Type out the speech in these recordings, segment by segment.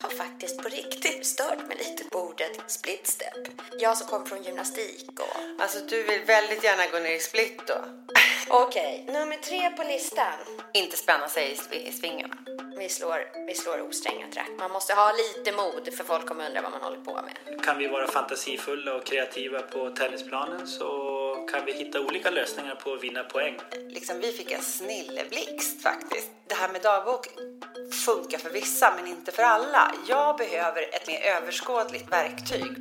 har faktiskt på riktigt stört mig lite på ordet split step. Jag som kom från gymnastik och... Alltså du vill väldigt gärna gå ner i split då? Okej, nummer tre på listan. Inte spänna sig i, sv- i svingarna. Vi slår, vi slår osträngat rack. Man måste ha lite mod för folk kommer undra vad man håller på med. Kan vi vara fantasifulla och kreativa på tennisplanen så kan vi hitta olika lösningar på att vinna poäng. Liksom vi fick en snilleblixt faktiskt. Det här med dagbok funkar för vissa men inte för alla. Jag behöver ett mer överskådligt verktyg.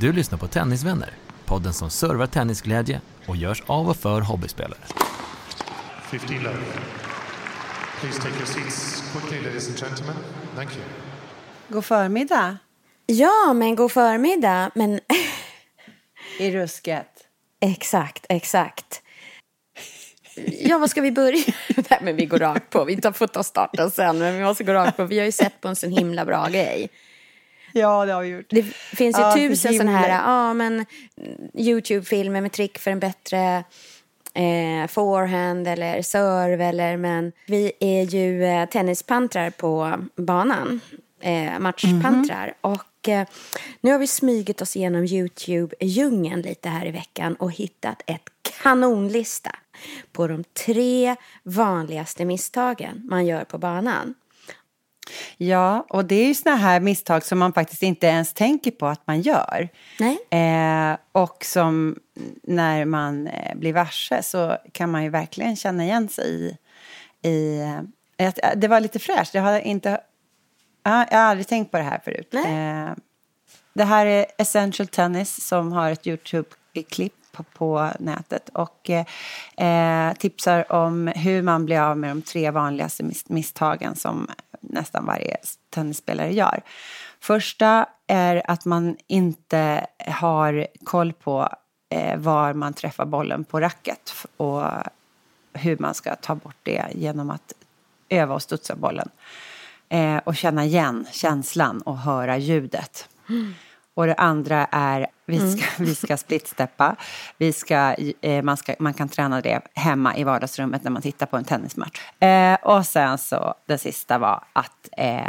Du lyssnar på Tennisvänner, podden som servar tennisglädje och görs av och för hobbyspelare. 15 love. Please take your seats quickly, ladies and gentlemen. Thank you. God förmiddag Ja, men god förmiddag. Men i rusket. exakt, exakt. Ja, vad ska vi börja? Nej, men vi går rakt på. Vi tar får ta starten sen, men vi måste gå rakt på. Vi har ju sett på en sån himla bra grej. Ja, det har vi gjort. Det finns ju Ja, så tusen sådana här ja, men, mm, YouTube-filmer med trick för en bättre eh, forehand eller serve. Eller, men vi är ju eh, tennispantrar på banan. Eh, matchpantrar. Och eh, nu har vi smugit oss igenom YouTube-djungeln lite här i veckan och hittat ett kanonlista på de tre vanligaste misstagen man gör på banan. Ja, och det är ju såna här misstag som man faktiskt inte ens tänker på att man gör. Eh, och som när man eh, blir varse så kan man ju verkligen känna igen sig i... i eh, att- det var lite fräscht. Jag har, inte, ja, jag har aldrig tänkt på det här förut. Eh, det här är Essential Tennis som har ett YouTube-klipp på, på nätet och eh, tipsar om hur man blir av med de tre vanligaste mis- misstagen som nästan varje tennisspelare gör. Första är att man inte har koll på eh, var man träffar bollen på racket och hur man ska ta bort det genom att öva och studsa bollen. Eh, och känna igen känslan och höra ljudet. Mm. Och det andra är vi ska, vi ska splitsteppa. Vi ska, eh, man, ska, man kan träna det hemma i vardagsrummet när man tittar på en tennismatch. Eh, och sen så det sista var att eh,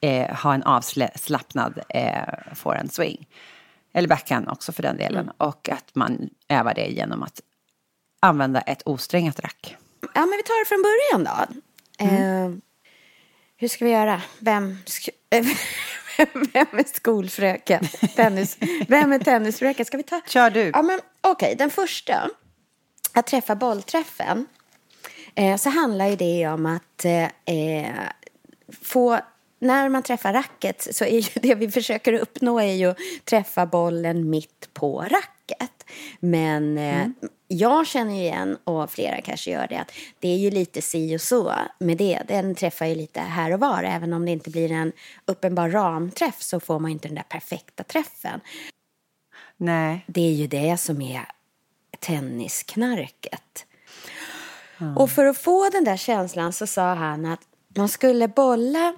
eh, ha en avslappnad eh, forehand swing. Eller backhand också för den delen. Och att man övar det genom att använda ett osträngat rack. Ja, men vi tar det från början då. Eh, hur ska vi göra? Vem, sk- vem är skolfröken? Tennis. Vem är tennisfröken? Ska vi ta? Kör du. Ja, men okej, den första. Att träffa bollträffen. Eh, så handlar ju det om att eh, eh, få när man träffar racket så är ju det vi försöker uppnå är ju att träffa bollen mitt på racket. Men eh, jag känner ju igen, och flera kanske gör det, att det är ju lite si och så med det. Den träffar ju lite här och var. Även om det inte blir en uppenbar ramträff så får man inte den där perfekta träffen. Nej. Det är ju det som är tennisknarket. Och för att få den där känslan så sa han att man skulle bolla,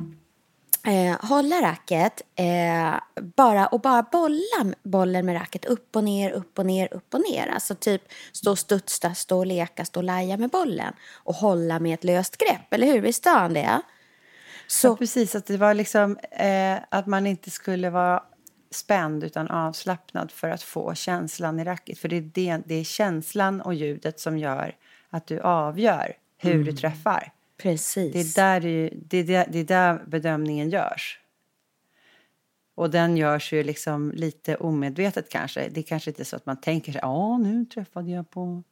eh, hålla racket eh, bara, och bara bolla bollen med racket upp och ner, upp och ner, upp och ner. Alltså typ stå och studsa, stå och leka, stå och laja med bollen och hålla med ett löst grepp, eller hur? Visst sa han det? Så, Ja, precis, att det var liksom eh, att man inte skulle vara spänd utan avslappnad för att få känslan i racket. För det är, det, det är känslan och ljudet som gör att du avgör hur du träffar. Precis. Det är, där det, är där, det är där bedömningen görs. Och den görs ju liksom lite omedvetet kanske. Det är kanske inte så att man tänker sig, ja nu träffade jag på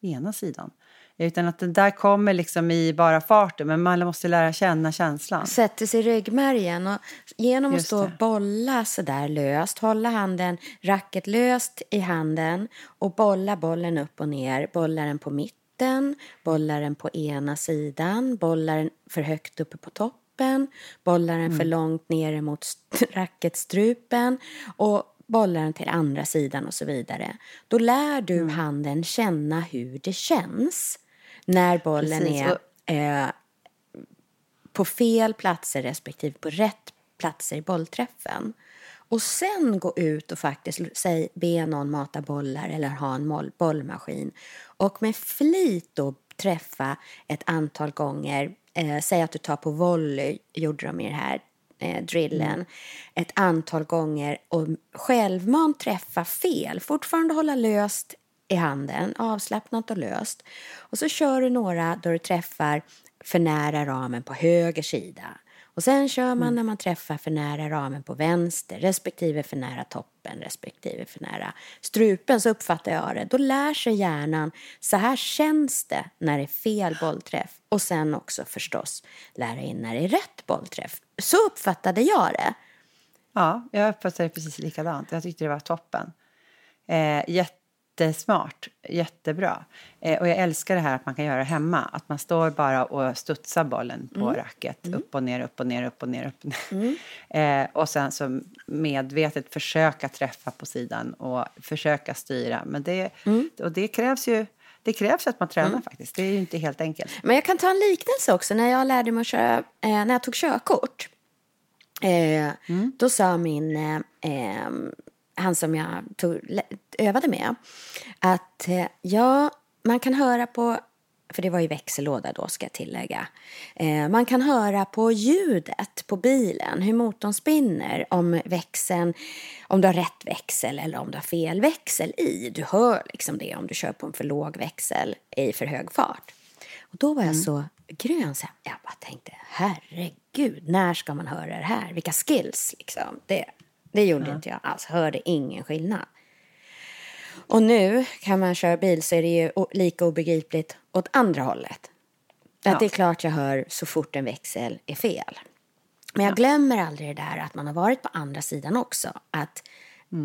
ena sidan. Utan att det där kommer liksom i bara farten, men man måste lära känna känslan. Sätter sig i ryggmärgen och genom att stå och bolla så där löst, hålla handen, racket löst i handen och bolla bollen upp och ner, bolla den på mitten, bolla den på ena sidan, bolla den för högt uppe på toppen, bolla den Mm. för långt ner mot st- racketstrupen och bolla den till andra sidan och så vidare. Då lär du Mm. handen känna hur det känns när bollen Precis, är eh, på fel platser respektive på rätt platser i bollträffen. Och sen gå ut och faktiskt säg, be någon mata bollar eller ha en bollmaskin. Och med flit då träffa ett antal gånger. Eh, säg att du tar på volley, gjorde de i den här eh, drillen. Ett antal gånger och självmant träffa fel. Fortfarande hålla löst i handen, avslappnat och löst. Och så kör du några då du träffar för nära ramen på höger sida. Och sen kör man när man träffar för nära ramen på vänster respektive för nära toppen respektive för nära strupen så uppfattar jag det. Då lär sig hjärnan, så här känns det när det är fel bollträff. Och sen också förstås lära in när det är rätt bollträff. Så uppfattade jag det. Ja, jag uppfattade det precis likadant. Jag tyckte det var toppen. Eh, jättesmart, jättebra. Eh, och jag älskar det här att man kan göra hemma. Att man står bara och studsar bollen på racket. Upp och ner, upp och ner, upp och ner. Upp och ner. Eh, och sen så medvetet försöka träffa på sidan och försöka styra. Men det, och det krävs ju det krävs att man tränar faktiskt. Det är ju inte helt enkelt. Men jag kan ta en liknelse också. När jag lärde mig köra, eh, när jag tog körkort. Eh, Då sa min, eh, eh, han som jag tog, övade med, att eh, ja, man kan höra på, för det var ju växellåda då ska jag tillägga. Eh, man kan höra på ljudet på bilen, hur motorn spinner, om växeln, om du har rätt växel eller om du har fel växel i. Du hör liksom det om du kör på en för låg växel i för hög fart. Och då var jag så grön så jag bara tänkte herregud, när ska man höra det här? Vilka skills liksom. Det, det gjorde inte jag alls, hörde ingen skillnad. Och nu kan man köra bil så är det ju lika obegripligt åt andra hållet. Att det är klart jag hör så fort en växel är fel. Men jag glömmer aldrig det där att man har varit på andra sidan också. Att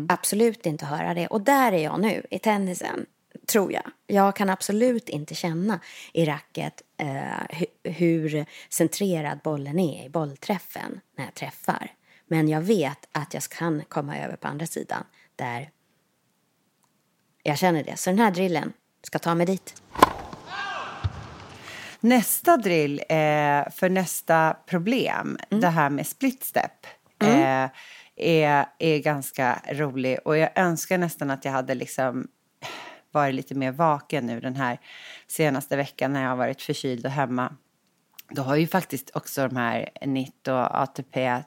absolut inte höra det. Och där är jag nu i tennisen, tror jag. Jag kan absolut inte känna i racket eh, hu- hur centrerad bollen är i bollträffen när jag träffar. Men jag vet att jag kan komma över på andra sidan där jag känner det. Så den här drillen ska ta mig dit. Nästa drill eh, för nästa problem, det här med split step, eh, är, är ganska rolig. Och jag önskar nästan att jag hade liksom varit lite mer vaken nu den här senaste veckan när jag har varit förkyld och hemma. Då har ju faktiskt också de här NIT och ATP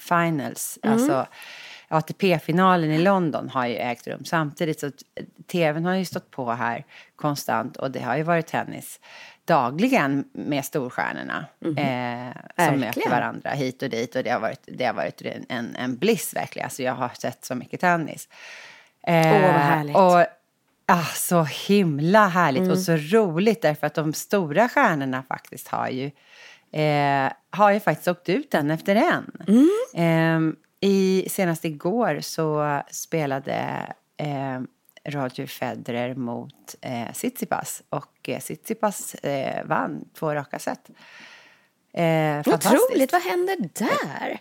Finals, alltså ATP-finalen i London har ju ägt rum samtidigt. Så tvn har ju stått på här konstant och det har ju varit tennis dagligen med storstjärnorna eh, som möter varandra hit och dit och det har varit, det har varit en, en, en bliss verkligen. Alltså jag har sett så mycket tennis. Eh, Åh, vad härligt. Och, ah, så himla härligt och så roligt därför att de stora stjärnorna faktiskt har ju eh, har ju faktiskt åkt ut en efter en. Eh, i, senast igår så spelade eh, Roger Federer mot eh, Tsitsipas och eh, Tsitsipas eh, vann två raka set. Eh. Otroligt, vad hände där?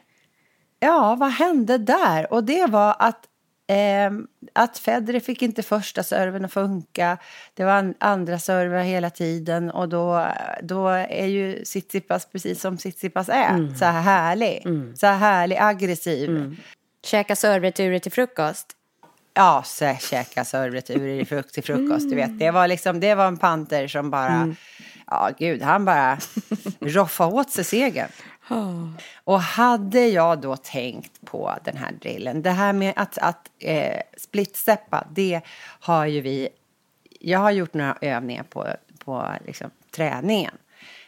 Ja, vad hände där? Och det var att, ehm, att Federer fick inte första serven att funka. Det var an- andra server hela tiden och då, då är ju Tsitsipas precis som Tsitsipas är. Så här härlig. Så här härlig, aggressiv. Käka servreturer till frukost? Ja, så käka servreturer till frukost. Du vet. Det, var liksom, det var en panter som bara... Ja, gud, han bara roffade åt sig segern. Och hade jag då tänkt på den här drillen, det här med att, att eh, splitsteppa, det har ju vi... Jag har gjort några övningar på, på liksom, träningen.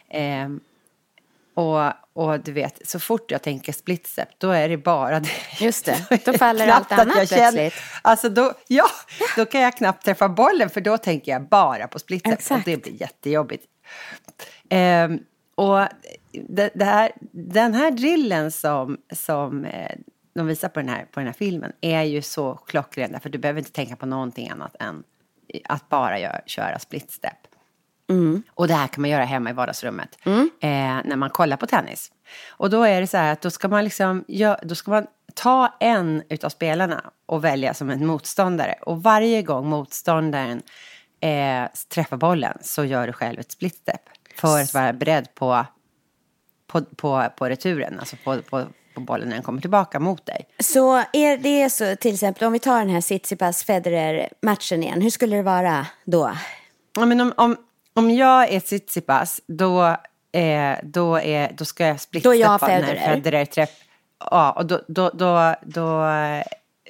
Eh, och, och du vet, så fort jag tänker split step, då är det bara det. Just det, då faller allt annat jag känner- plötsligt. Alltså då, ja, då kan jag knappt träffa bollen för då tänker jag bara på split step och det blir jättejobbigt. Ehm, och det, det här, den här drillen som, som eh, de visar på den, här, på den här filmen är ju så klockren för du behöver inte tänka på någonting annat än att bara gör, köra split step. Och det här kan man göra hemma i vardagsrummet eh, när man kollar på tennis. Och då är det så här att då ska man liksom, gö- då ska man ta en utav spelarna och välja som en motståndare. Och varje gång motståndaren eh, träffar bollen så gör du själv ett split step. För att vara beredd på, på, på, på returen, alltså på, på, på bollen när den kommer tillbaka mot dig. Så är det så, till exempel om vi tar den här Tsitsipas-Federer-matchen igen, hur skulle det vara då? Ja, men om, om, om jag är Tsitsipas, då, eh, då, är, då ska jag splitta Då är jag Federer. Federer träff, Ja, och då, då, då, då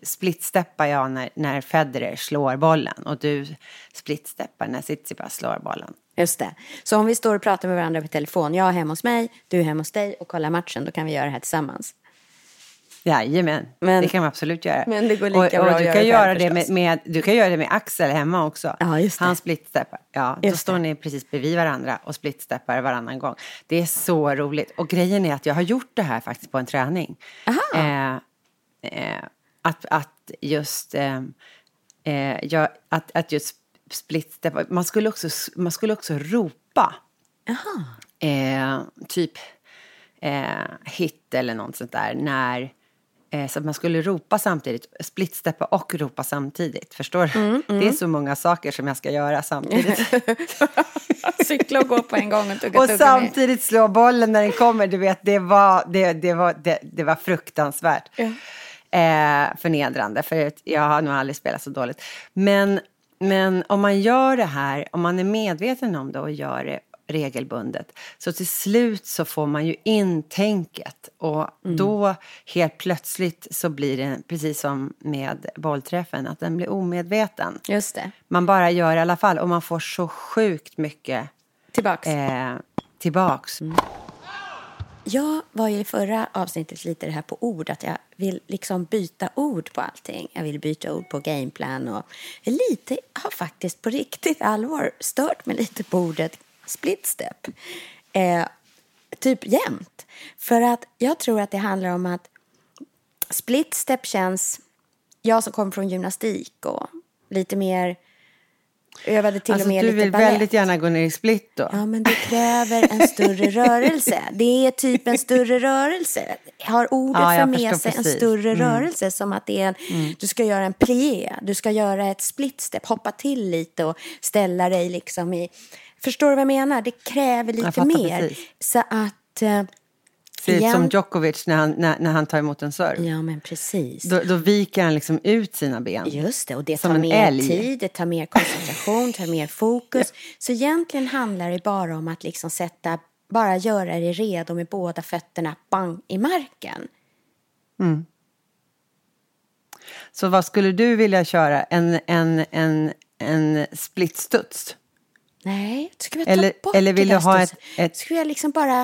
splitsteppar jag när, när Federer slår bollen och du splitsteppar när Tsitsipas slår bollen. Just det. Så om vi står och pratar med varandra på telefon, jag är hemma hos mig, du är hemma hos dig och kollar matchen, då kan vi göra det här tillsammans. Jajamän, Men- det kan man absolut göra. men det går lika och, bra och att du göra kan göra det med, med, Du kan göra det med Axel hemma också. Ja, just det. Han splitsteppar. Ja, då Just står det. ni precis bredvid varandra och splitsteppar varannan gång. Det är så roligt. Och grejen är att jag har gjort det här faktiskt på en träning. Eh, eh, att, att just... Eh, eh, jag, att, att just splitsteppa. Man skulle också, man skulle också ropa. Eh, typ eh, hit eller något sånt där. När, eh, så att man skulle ropa samtidigt, splitsteppa och ropa samtidigt. Förstår du? Det är så många saker som jag ska göra samtidigt. Cykla och gå på en gång och tugga och samtidigt slå bollen när den kommer. Du vet, det var, det, det var, det, det var fruktansvärt. Eh, förnedrande, för jag har nog aldrig spelat så dåligt. Men, men om man gör det här, om man är medveten om det och gör det regelbundet, så till slut så får man ju in tänket. Och då helt plötsligt så blir det precis som med bollträffen, att den blir omedveten. Just det. Man bara gör i alla fall och man får så sjukt mycket Tillbaks. eh, tillbaks. Jag var ju i förra avsnittet lite det här på ord, att jag vill liksom byta ord på allting. Jag vill byta ord på gameplan och lite, har faktiskt på riktigt allvar stört mig lite på ordet split step. Eh, typ jämt. För att jag tror att det handlar om att split step känns, jag som kommer från gymnastik och lite mer övade till Alltså, och med du lite vill balett. väldigt gärna gå ner i split då? Ja, men det kräver en större rörelse. Det är typ en större rörelse. Har ordet Ja, för med sig en precis. Mm. större rörelse som att det är en, du ska göra en plié, du ska göra ett split step, hoppa till lite och ställa dig liksom i... Förstår du vad jag menar? Det kräver lite mer. precis. Så att... Ser ut som Djokovic när han, när, när han tar emot en serve. Ja, men precis. Då, då viker han liksom ut sina ben. Just det, och det tar mer älg. tid, det tar mer koncentration, tar mer fokus. Så egentligen handlar det bara om att liksom sätta, bara göra dig redo med båda fötterna bang i marken. Så vad skulle du vilja köra? En, en, en, en splitstuds? Nej, jag skulle Eller- ta bort eller vill det där ha ett- ett- Skulle jag liksom bara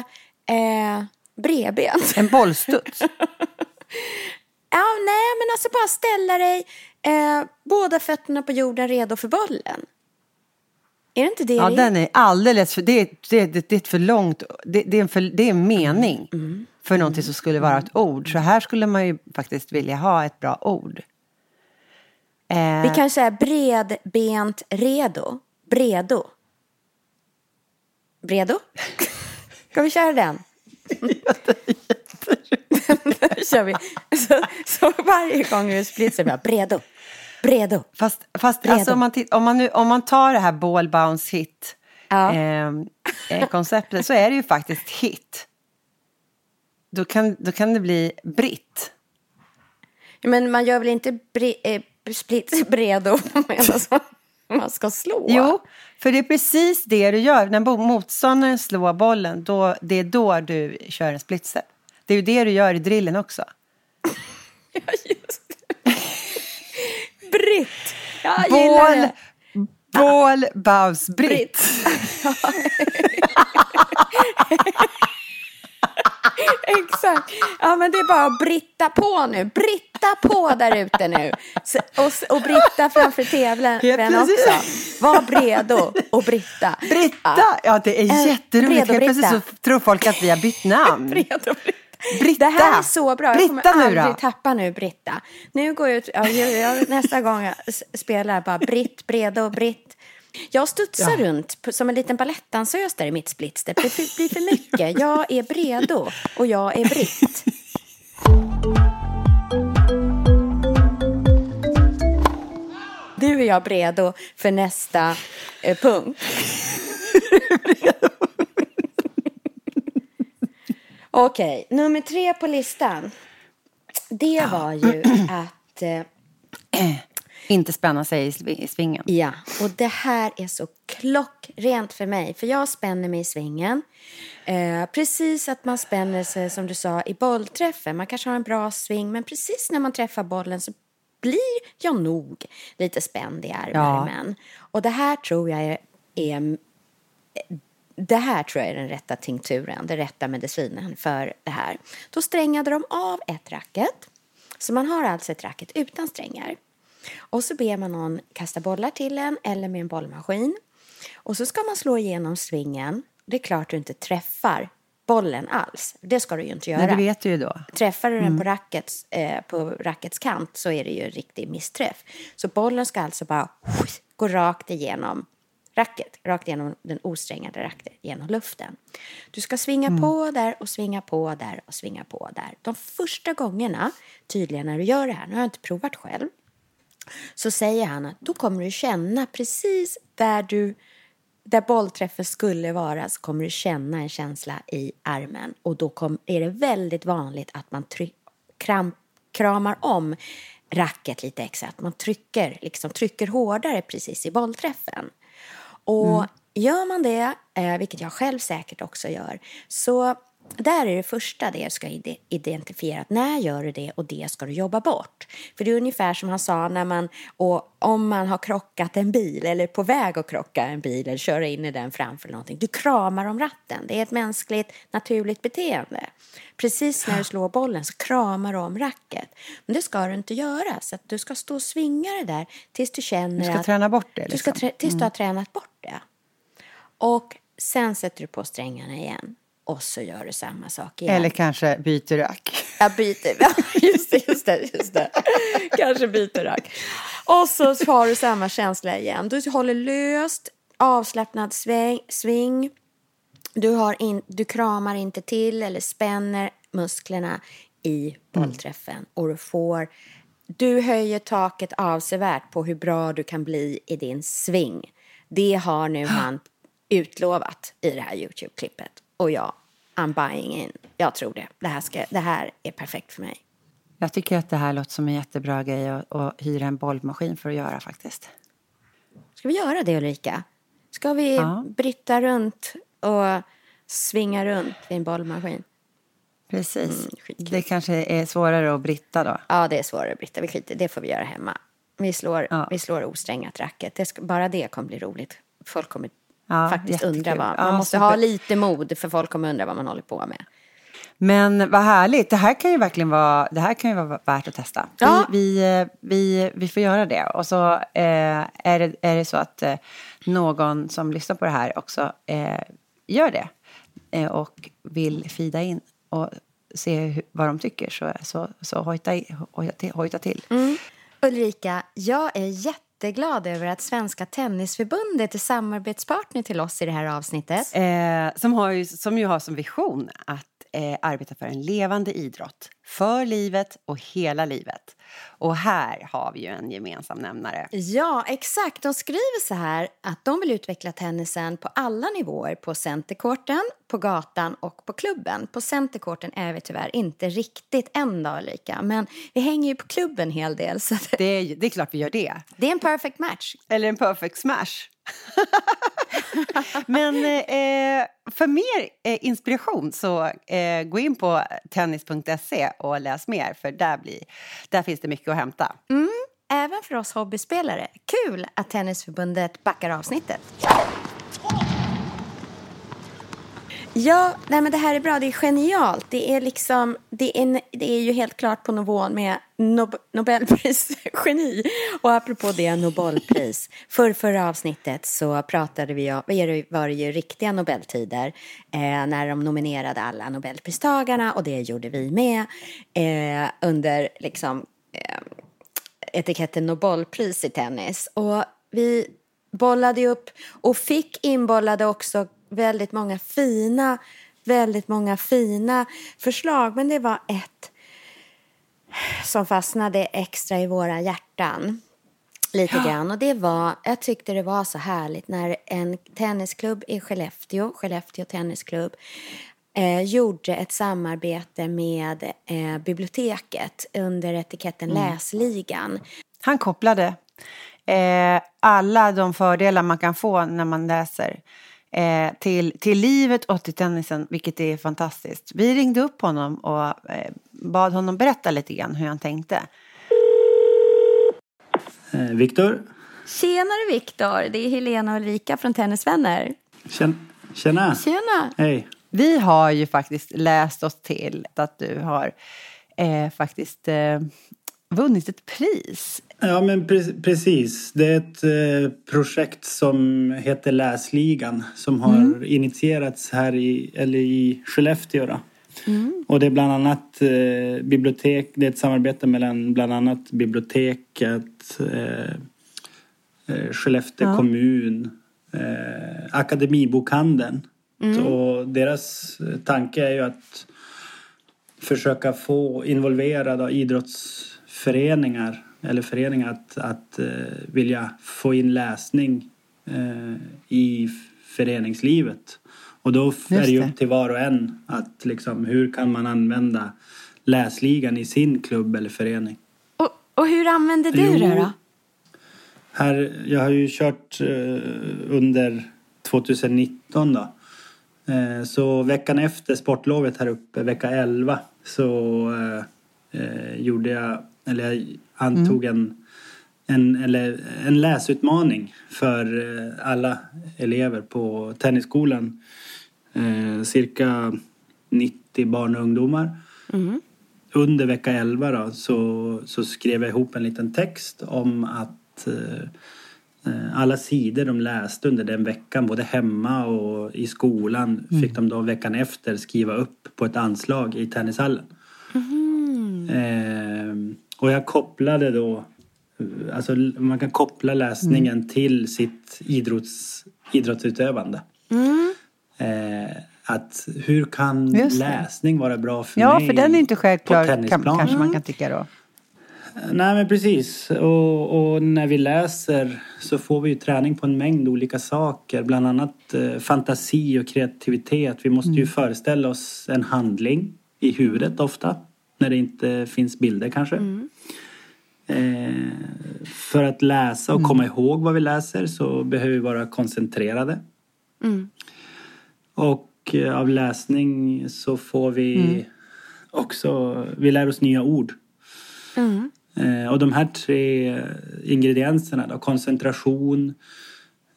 eh, bredbent? En bollstuds? Ja, nej, men alltså bara ställa dig eh, båda fötterna på jorden redo för bollen. Är det inte det Ja, det den är alldeles för... Det är, det, det, det är ett för långt... Det, det, är en för, det är en mening Mm. för någonting som skulle vara ett ord. Så här skulle man ju faktiskt vilja ha ett bra ord. Eh, Vi kan säga bredbent redo. Bredo. Bredo? Ska vi köra den? Då kör vi. Så, så varje gång vi splitsar vi bara bredo. Bredo. Fast, fast Redo. alltså, om, man titt, om, man nu, om man tar det här ball bounce hit Ja. ehm, eh, konceptet så är det ju faktiskt hit. Då kan, då kan det bli britt. Men man gör väl inte bre, eh, split bredo man ska slå? Jo, för det är precis det du gör. När motståndaren slår bollen, då, det är då du kör en split step. Det är ju det du gör i drillen också. Ja, just det. Britt. Jag gillar det. ball bounce britt. Britt. Exakt. Ja, men det är bara att britta på nu. Britta på där ute nu. Och, och britta framför precis. också. Var redo och britta. Britta! Ja, det är jätteroligt. Helt plötsligt Britta. så tror folk att vi har bytt namn. Redo, britta. Britta! Det här är så bra. Jag kommer Britta nu aldrig då. tappa nu, Britta. Nu går jag ut, ja, jag, jag, nästa gång jag spelar bara Britt, Breda och Britt. Jag studsar runt på- som en liten balettdansös där i mitt splitster. Det blir för mycket. Jag är Bredo och jag är Britt. Du är jag Bredo för nästa eh, punkt. Okej, nummer tre på listan. Det var ju att... Eh, Inte spänna sig i sv- i svingen. ja, och det här är så klockrent för mig. För jag spänner mig i svingen. Eh, precis att man spänner sig, som du sa, i bollträffen. Man kanske har en bra sving, men precis när man träffar bollen så blir jag nog lite spänd i armen. Och det här tror jag är, är det här tror jag är den rätta tinkturen, den rätta medicinen för det här. Då strängade de av ett racket. Så man har alltså ett racket utan strängar. Och så ber man någon kasta bollar till en eller med en bollmaskin. Och så ska man slå igenom svingen. Det är klart du inte träffar bollen alls. Det ska du ju inte göra. Nej, det vet du ju då. Träffar du den Mm. på rackets, eh, på rackets kant så är det ju en riktig missträff. Så bollen ska alltså bara gå rakt igenom racket, rakt igenom den osträngade racket, genom luften. Du ska svinga Mm. på där och svinga på där och svinga på där. De första gångerna, tydligen när du gör det här, nu har jag inte provat själv, så säger han att då kommer du känna precis där du där bollträffen skulle vara så kommer du känna en känsla i armen och då kom, är det väldigt vanligt att man tryck, kram, kramar om racket lite extra, att man trycker, liksom, trycker hårdare precis i bollträffen. Och gör man det, eh, vilket jag själv säkert också gör, så där är det första det jag ska ide- identifiera. Att när gör du det och det ska du jobba bort. För det är ungefär som han sa när man, och om man har krockat en bil eller på väg att krocka en bil eller köra in i den framför någonting. Du kramar om ratten. Det är ett mänskligt naturligt beteende. Precis när du slår bollen så kramar du om racket. Men det ska du inte göra. Så att du ska stå och svinga det där tills du känner Du ska att träna bort det. du ska Liksom. tills du har tränat bort det. Och sen sätter du på strängarna igen. Och så gör du samma sak igen. Eller kanske byter rack. Jag byter. Ja, just det, just det, just det. Kanske byter rack. Och så har du samma känsla igen. Du håller löst, avslappnad sväng, sving. Du, har in, du kramar inte till eller spänner musklerna i bollträffen. Och du får... Du höjer taket avsevärt på hur bra du kan bli i din sving. Det har nu han utlovat i det här YouTube-klippet. Och jag, I'm buying in. Jag tror det. Det här, ska, det här är perfekt för mig. Jag tycker att det här låter som en jättebra grej att, att hyra en bollmaskin för att göra faktiskt. Ska vi göra det Ulrika? Ska vi Ja. bryta runt och svinga runt vid en bollmaskin? Precis. Mm, det kanske är svårare att britta då. Ja, det är svårare Britta. Vi skiter, det får vi göra hemma. Vi slår, Ja. vi slår osträngat racket. Det ska, bara det kommer bli roligt. Folk kommer Ja, faktiskt undra vad... Ja, Man måste super. ha lite mod för folk kommer undra vad man håller på med. Men vad härligt. Det här kan ju verkligen vara, det här kan ju vara värt att testa. Ja. Vi, vi, eh, vi, vi får göra det. Och så eh, är, det, är det så att eh, någon som lyssnar på det här också eh, gör det eh, och vill fida in och se hur, vad de tycker så, så, så hojta, hojta, till, hojta till. Ulrika, jag är jätteglad över att Svenska Tennisförbundet är samarbetspartner till oss i det här avsnittet. Eh, som, har ju, som ju har som vision att eh, arbeta för en levande idrott. För livet och hela livet. Och här har vi ju en gemensam nämnare. Ja, exakt. De skriver så här att de vill utveckla tennisen på alla nivåer. På centerkorten, på gatan och på klubben. På centerkorten är vi tyvärr inte riktigt än då, Ulrika. Men vi hänger ju på klubben en hel del. Så det- är, det är klart vi gör det. det är en perfect match. Eller en perfect smash. Men eh, för mer eh, inspiration så eh, gå in på tennis.se och läs mer för där, blir, där finns det mycket att hämta. Även för oss hobbyspelare. Kul att Tennisförbundet backar avsnittet. Ja, nej men det här är bra. Det är genialt. Det är liksom, det är, det är ju helt klart på nivån med Nob Nobelpris-geni. Och apropå det, Nobelpris. För förra avsnittet så pratade vi om, var det ju riktiga Nobeltider. Eh, när de nominerade alla Nobelpristagarna och det gjorde vi med. Eh, under liksom eh, etiketten Nobelpris i tennis. Och vi bollade upp och fick inbollade också väldigt många fina, väldigt många fina förslag. Men det var ett som fastnade extra i våra hjärtan. Lite ja. grann. Och det var, jag tyckte det var så härligt när en tennisklubb i Skellefteå, Skellefteå tennisklubb, eh, gjorde ett samarbete med eh, biblioteket under etiketten mm. Läsligan. Han kopplade eh, alla de fördelar man kan få när man läser eh, till, till livet och till tennisen, vilket är fantastiskt. Vi ringde upp honom och eh, bad honom berätta lite grann hur han tänkte. Eh, Viktor? Tjenare Viktor, det är Helena och Ulrika från Tennisvänner. Tjena. Tjena. Hej. Vi har ju faktiskt läst oss till att du har eh, faktiskt eh, vunnit ett pris. Ja, men pre precis. Det är ett eh, projekt som heter Läsligan som har mm. initierats här i, eller i Skellefteå. Mm. Och det är bland annat eh, bibliotek, det är ett samarbete mellan bland annat biblioteket, eh, eh Skellefteå ja. kommun, eh, Akademibokhandeln. Mm. Och deras tanke är ju att försöka få involverade idrottsföreningar eller föreningar att, att uh, vilja få in läsning uh, i föreningslivet. Och då är det ju upp till var och en att liksom, hur kan man använda läsligan i sin klubb eller förening. Och, och hur använder du jo, det då? Här, jag har ju kört uh, under 2019 då. Uh, så veckan efter sportlovet här uppe, vecka 11, så uh, gjorde jag, eller jag antog mm. en, en, eller en läsutmaning för alla elever på Tennisskolan eh, cirka 90 barn och ungdomar. Mm. Under vecka 11 då, så, så skrev jag ihop en liten text om att eh, eh, alla sidor de läste under den veckan, både hemma och i skolan, mm. fick de då veckan efter skriva upp på ett anslag i tennishallen. Mm. Eh, och jag kopplade då, alltså man kan koppla läsningen mm. till sitt idrotts, idrottsutövande. Mm. Eh, att hur kan läsning vara bra för ja, mig? Ja, för den är inte självklar kan, kanske man kan tycka då. Nej men precis. Och, och, när vi läser så får vi ju träning på en mängd olika saker. Bland annat eh, fantasi och kreativitet. Vi måste mm. ju föreställa oss en handling i huvudet ofta. När det inte finns bilder kanske. Mm. Eh, för att läsa och komma mm. ihåg vad vi läser så behöver vi vara koncentrerade. Mm. Och eh, av läsning så får vi mm. också, vi lär oss nya ord. Mm. Eh, och de här tre ingredienserna då, koncentration,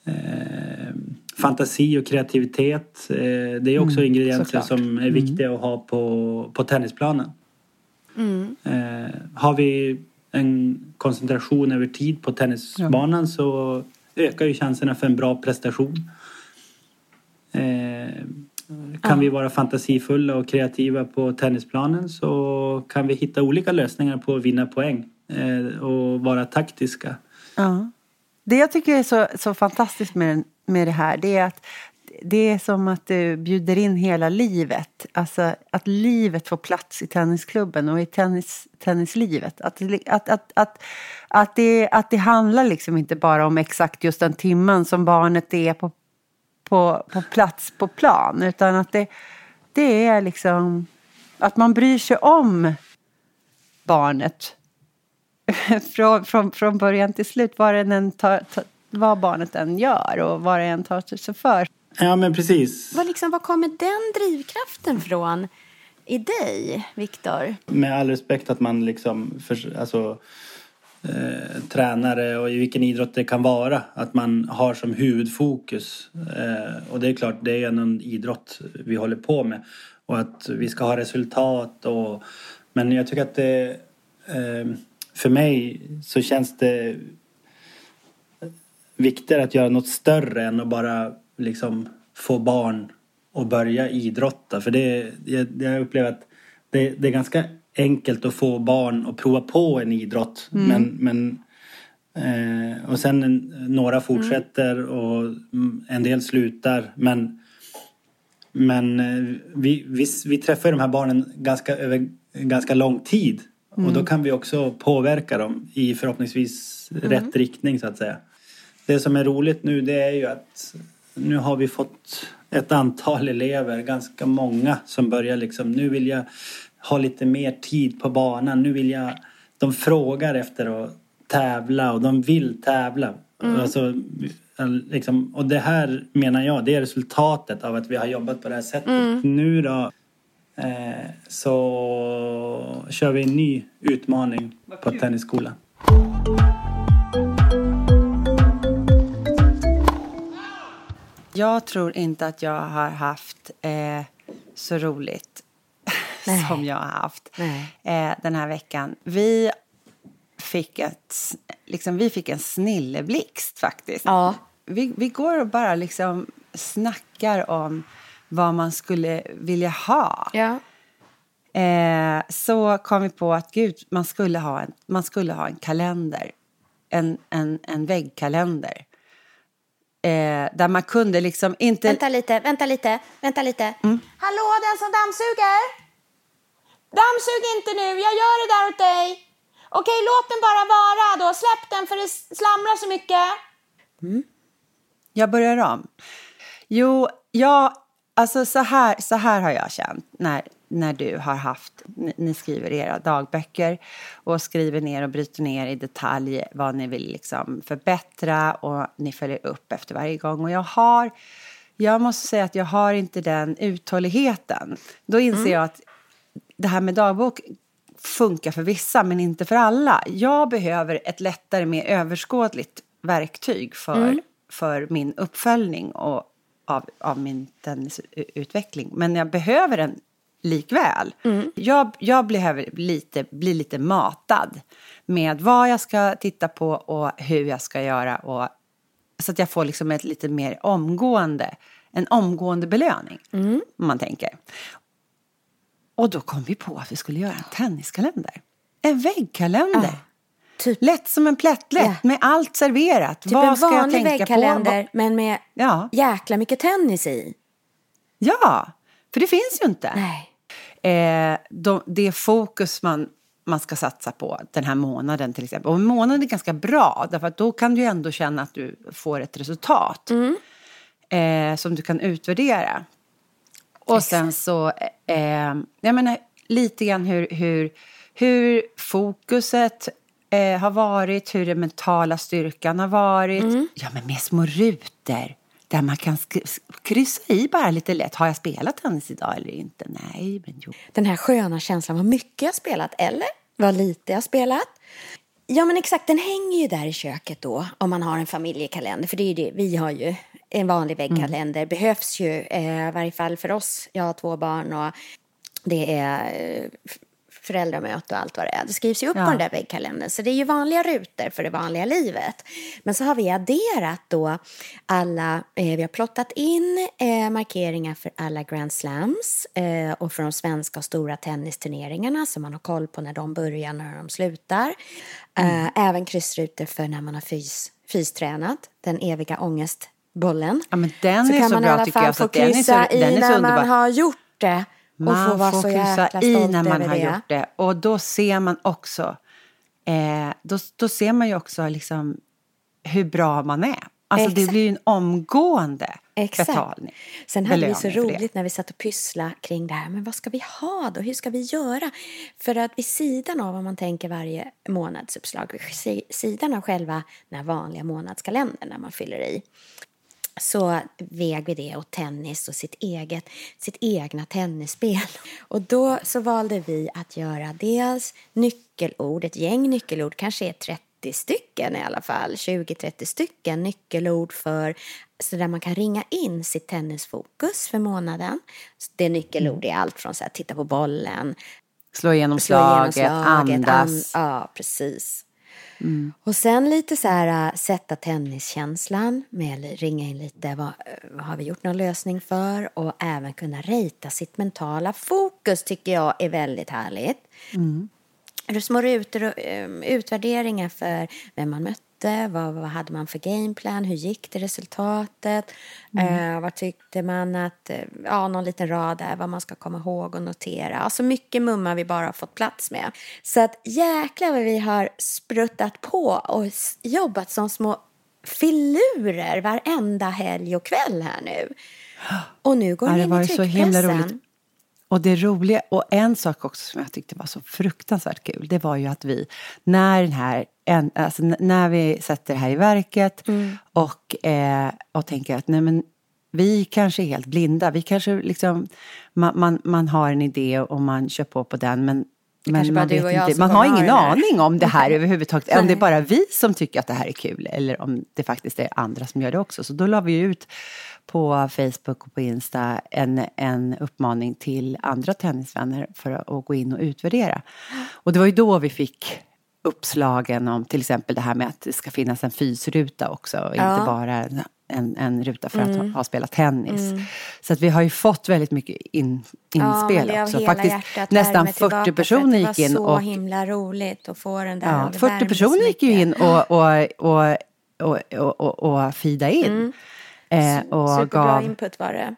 eh, fantasi och kreativitet. Eh, det är också mm, ingredienser såklart. som är mm. viktiga att ha på, på tennisplanen. Mm. Eh, har vi en koncentration över tid på tennisbanan ja. så ökar ju chanserna för en bra prestation. Eh, kan vi vara fantasifulla och kreativa på tennisplanen så kan vi hitta olika lösningar på att vinna poäng eh, och vara taktiska. Ja. Det jag tycker är så, så fantastiskt med, med det här det är att det är som att du bjuder in hela livet. Alltså att livet får plats i tennisklubben och i tennis, tennislivet. Att, att, att, att, att, det, att det handlar liksom inte bara om exakt just den timmen som barnet är på på, på plats på plan. Utan att det, det är liksom att man bryr sig om barnet. från, från, från början till slut, vad, den än tar, tar, vad barnet än gör och vad det än tar sig för. Ja, men precis. Var, liksom, var kommer den drivkraften från i dig, Viktor? Med all respekt att man liksom... För, alltså, eh, tränare och i vilken idrott det kan vara. Att man har som huvudfokus. Eh, och det är klart, det är en idrott vi håller på med. Och att vi ska ha resultat och... Men jag tycker att det... Eh, för mig så känns det viktigare att göra något större än att bara liksom få barn att börja idrotta. För det, jag, jag upplever att det, det är ganska enkelt att få barn att prova på en idrott. Mm. Men, men, eh, och sen en, några fortsätter och en del slutar. Men, men eh, vi, vi, vi träffar de här barnen ganska, över ganska lång tid. Mm. Och då kan vi också påverka dem i förhoppningsvis mm. rätt riktning så att säga. Det som är roligt nu det är ju att nu har vi fått ett antal elever, ganska många som börjar liksom, nu vill jag ha lite mer tid på banan. Nu vill jag... De frågar efter att tävla och de vill tävla. Mm. Alltså, liksom, och det här menar jag, det är resultatet av att vi har jobbat på det här sättet. Mm. Nu då eh, så kör vi en ny utmaning på Tennisskolan. Jag tror inte att jag har haft eh, så roligt Nej. som jag har haft eh, den här veckan. Vi fick, ett, liksom, vi fick en snilleblixt faktiskt. Ja. Vi, vi går och bara liksom snackar om vad man skulle vilja ha. Ja. Eh, så kom vi på att gud, man skulle ha en, man skulle ha en kalender. En, en, en väggkalender. Eh, där man kunde liksom inte... Vänta lite, vänta lite, vänta lite. Mm. Hallå, den som dammsuger? Dammsug inte nu, jag gör det där åt dig. Okej, låt den bara vara då. Släpp den för det slamrar så mycket. Mm. Jag börjar om. Jo, jag, alltså så här, så här har jag känt när, när du har haft, ni, ni skriver era dagböcker och skriver ner och bryter ner i detalj vad ni vill liksom förbättra och ni följer upp efter varje gång. Och jag har, jag måste säga att jag har inte den uthålligheten. Då inser mm. jag att det här med dagbok funkar för vissa men inte för alla. Jag behöver ett lättare, mer överskådligt verktyg för, mm. för min uppföljning och av, av min tennisutveckling. Men jag behöver den likväl. Mm. Jag, jag behöver lite, bli lite matad med vad jag ska titta på och hur jag ska göra. Och, så att jag får liksom ett lite mer omgående, en omgående belöning. Mm. Om man tänker. Och då kom vi på att vi skulle göra en tenniskalender. En väggkalender. Ja, typ. Lätt som en plättlätt ja. med allt serverat. Typ Vad en ska vanlig jag tänka väggkalender på? men med ja. jäkla mycket tennis i. Ja, för det finns ju inte. Nej. Eh, de, det fokus man, man ska satsa på den här månaden till exempel. Och månad är ganska bra därför att då kan du ändå känna att du får ett resultat. Mm. Eh, som du kan utvärdera. Och sen så, eh, jag menar lite grann hur, hur, hur fokuset eh, har varit, hur den mentala styrkan har varit. Mm. Ja, men med små rutor där man kan kryssa i bara lite lätt. Har jag spelat tennis idag eller inte? Nej, men jo. Den här sköna känslan, vad mycket jag spelat eller vad lite jag spelat. Ja, men exakt, den hänger ju där i köket då om man har en familjekalender. För det är ju det, vi har ju en vanlig väggkalender mm. behövs ju, eh, i varje fall för oss. Jag har två barn och det är eh, föräldramöte och allt vad det är. Det skrivs ju upp ja. på den där väggkalendern. Så det är ju vanliga rutor för det vanliga livet. Men så har vi adderat då alla, eh, vi har plottat in eh, markeringar för alla Grand Slams eh, och för de svenska stora tennisturneringarna så man har koll på när de börjar, när de slutar. Mm. Eh, även kryssrutor för när man har fys, fystränat, den eviga ångest bollen. Ja, men den så är kan så man bra, i alla fall få kryssa i när man har gjort det. Man få vara får så kryssa i när man har det. gjort det. Och då ser man också, eh, då, då ser man ju också liksom hur bra man är. Alltså Exakt. det blir ju en omgående Exakt. betalning. Sen hade vi så roligt när vi satt och pysslade kring det här. Men vad ska vi ha då? Hur ska vi göra? För att vid sidan av vad man tänker varje månadsuppslag, vid sidan av själva den vanliga månadskalendern när man fyller i, så väg vi det åt tennis och sitt, eget, sitt egna tennisspel. Och då så valde vi att göra dels nyckelord, ett gäng nyckelord, kanske är 30 stycken i alla fall, 20-30 stycken nyckelord för så där man kan ringa in sitt tennisfokus för månaden. Det är nyckelord är allt från så här, titta på bollen, Slå igenom slå igenom slaget, andas. An, ja, precis. Och sen lite så här, äh, sätta tenniskänslan med ringa in lite, vad, vad har vi gjort någon lösning för? Och även kunna rita sitt mentala fokus tycker jag är väldigt härligt. Mm. Små rutor och um, utvärderingar för vem man mötte, vad, vad hade man för gameplan, hur gick det resultatet, eh, vad tyckte man att, eh, ja någon liten rad där, vad man ska komma ihåg och notera. Alltså mycket mumma vi bara har fått plats med. Så att jäklar vad vi har spruttat på och jobbat som små filurer varenda helg och kväll här nu. Och nu går Ja, det in var i ju så himla tryckpressen. roligt. Och det roliga, och en sak också som jag tyckte var så fruktansvärt kul, det var ju att vi, när den här, en, alltså när vi sätter det här i verket Mm. och, eh, och tänker att nej men vi kanske är helt blinda, vi kanske liksom, man, man, man har en idé och man kör på på den men men man, vet inte, man har ingen aning om det här överhuvudtaget. Om det är bara vi som tycker att det här är kul eller om det faktiskt är andra som gör det också. Så då la vi ut på Facebook och på Insta en, en uppmaning till andra tennisvänner för att gå in och utvärdera. Och det var ju då vi fick uppslagen om till exempel det här med att det ska finnas en fysruta också och Ja. inte bara en, en, en ruta för att ha, ha spelat tennis. Så att vi har ju fått väldigt mycket in, Ja, inspel av också. Faktiskt nästan värme 40 tillbaka, personer gick in Det var så och himla roligt att få den där. Ja, och det 40 värmde personer gick ju in och, och, och, och, och, och, fida in. Eh, och Mm. Superbra gav, input var det.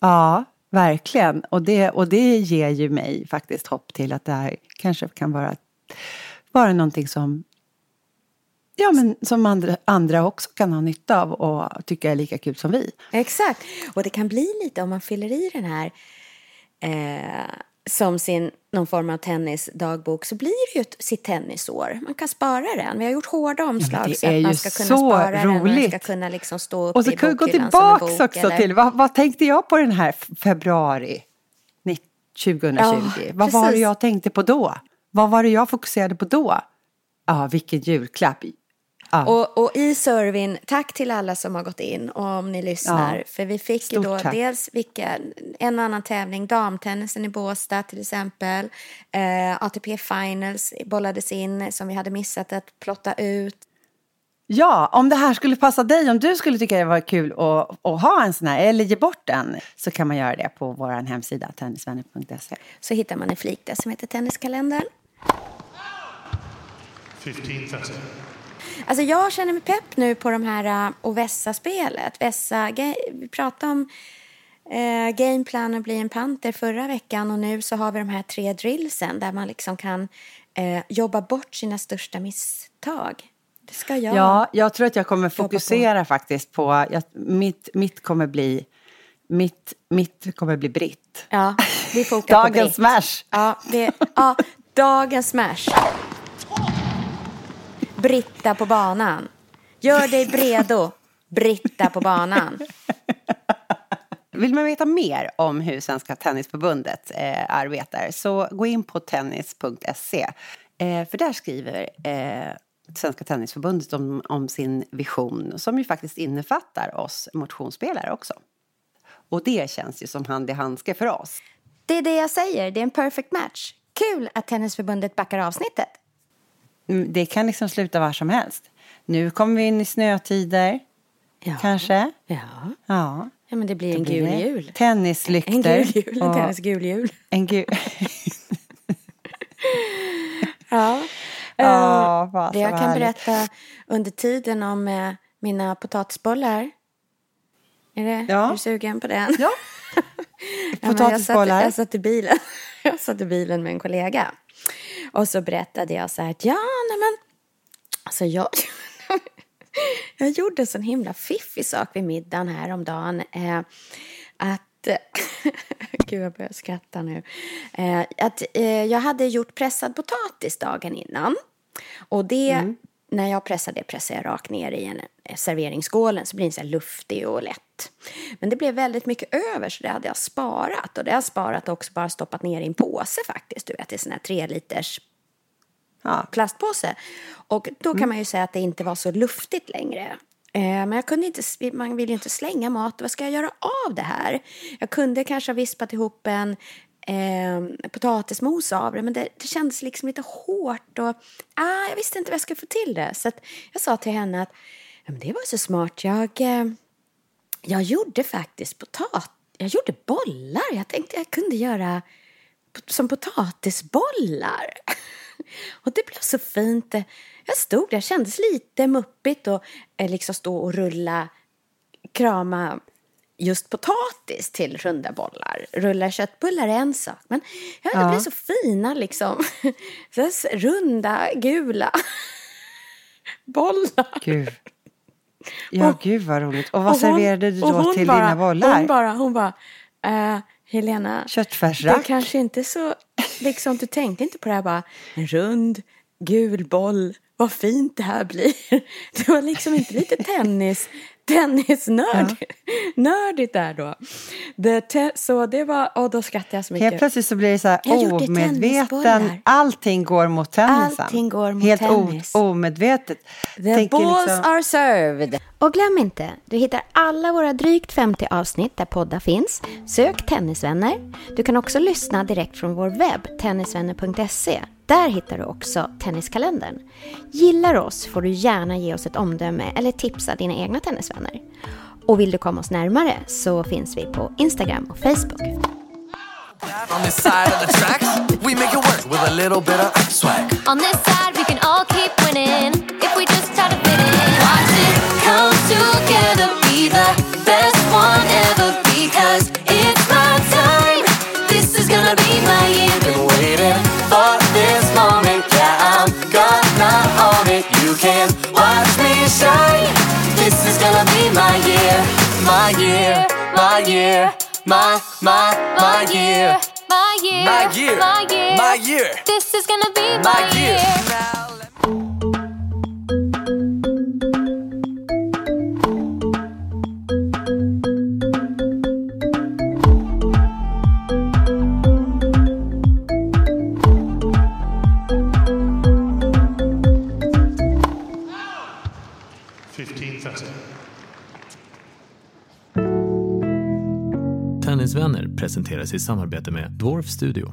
ja, verkligen. Och det, och det ger ju mig faktiskt hopp till att det här kanske kan vara, vara någonting som, ja, men som andra, andra också kan ha nytta av och tycka är lika kul som vi. Exakt. Och det kan bli lite om man fyller i den här eh, som sin någon form av tennisdagbok så blir det ju ett, sitt tennisår. Man kan spara den. Vi har gjort hårda omslag det så att man ska kunna spara den och den ska roligt. kunna liksom stå upp Och så i kan vi gå bok, också eller? till, vad, vad tänkte jag på den här februari ni- 2020? Ja, vad var det precis. jag tänkte på då? Vad var det jag fokuserade på då? Ja, vilken julklapp. Ja. Och, och i servyn, tack till alla som har gått in och om ni lyssnar. Ja. För vi fick ju Stort då tack. dels vilka, en och annan tävling, damtennisen i Båstad till exempel. Eh, ATP Finals bollades in som vi hade missat att plotta ut. Ja, om det här skulle passa dig, om du skulle tycka det var kul att, att ha en sån här eller ge bort den så kan man göra det på vår hemsida tennisvänner.se. Så hittar man en flik där som heter Tenniskalendern. 15.30. Alltså jag känner mig pepp nu på de här och Vässa-spelet. Vässa, vi pratade om uh, gameplan och bli en panter förra veckan och nu så har vi de här tre drillsen där man liksom kan eh, jobba bort sina största misstag. Det ska jag. Ja, jag tror att jag kommer fokusera faktiskt på, jag, mitt, mitt kommer bli, mitt, mitt kommer bli britt. Ja, vi fokar på Dagens Britt. smash! Ja, det, ja, dagens smash. Britta på banan. Gör dig bredo. Britta på banan. Vill man veta mer om hur Svenska Tennisförbundet eh, arbetar så gå in på tennis.se. Eh, för där skriver eh, Svenska Tennisförbundet om, om sin vision som ju faktiskt innefattar oss motionsspelare också. Och det känns ju som hand i handske för oss. Det är det jag säger, det är en perfect match. Kul att Tennisförbundet backar avsnittet. Mm, Det kan liksom sluta var som helst. Nu kommer vi in i snötider, Ja. kanske. Ja. Ja. ja, men det blir en Blir gul jul. Tennislyktor. En gul jul, en tennisgul jul. En gul... Ja. Ja, Eh, fasen det jag vad kan härligt. berätta under tiden om eh, mina potatisbollar. Är, det, Ja. är du sugen på den? Ja. Potatisbollar. Jag satt, jag satt i bilen. Jag satt i bilen med en kollega. Och så berättade jag så här att ja, nej men. Alltså jag. jag gjorde en sån himla fiffig sak vid middagen häromdagen. Eh, att. Gud, jag börjar skratta nu. Eh, att eh, jag hade gjort pressad potatis dagen innan. Och det, mm när jag pressar det pressar jag rakt ner i en serveringsskålen så blir den så luftig och lätt. Men det blev väldigt mycket över så det hade jag sparat. Och det har jag sparat också bara stoppat ner i en påse faktiskt. Du vet, i sån här tre liters Ja. plastpåse. Och då kan man ju säga att det inte var så luftigt längre. Eh, Men jag kunde inte, man vill ju inte slänga mat. Vad ska jag göra av det här? Jag kunde kanske ha vispat ihop en eh, potatismos av det, men det, det kändes liksom lite hårt och ah, jag visste inte vad jag skulle få till det. Så att jag sa till henne att ja, men det var så smart. Jag, eh, jag gjorde faktiskt potat. Jag gjorde bollar. Jag tänkte jag kunde göra som potatisbollar. Och det blev så fint. Jag stod där, kändes lite muppigt och eh, liksom stå och rulla, krama just potatis till runda bollar. Rulla köttbullar är en sak, men ja, det Ja. blev så fina liksom. Så runda, gula bollar. Gud. Ja, Och- gud vad roligt. Och vad Och hon- serverade du då till bara, dina bollar? Hon bara, hon bara, eh, Helena, det kanske inte så, liksom du tänkte inte på det här bara, en rund gul boll, vad fint det här blir. Det var liksom inte lite tennis, tennisnörd, nördigt där då. Så det var, och då skrattade jag så mycket. Helt plötsligt så blir det så här omedveten. Allting går mot tennisen. Allting går mot Helt o- tennis. omedvetet. The Tänker balls liksom- are served. Och glöm inte, du hittar alla våra drygt 50 avsnitt där poddar finns. Sök Tennisvänner. Du kan också lyssna direkt från vår webb, tennisvänner.se. Där hittar du också Tenniskalendern. Gillar oss får du gärna ge oss ett omdöme eller tipsa dina egna tennisvänner. Och vill du komma oss närmare så finns vi på Instagram och Facebook. On this side of the tracks, we make it work with a little bit of swag. On this side, we can all keep winning if we just try to fit in. Watch it come together, be the best my year, my year, my, my, my year. My year, My year, my year, my year. This is gonna be my, My year. Presenteras i samarbete med Dwarf Studio.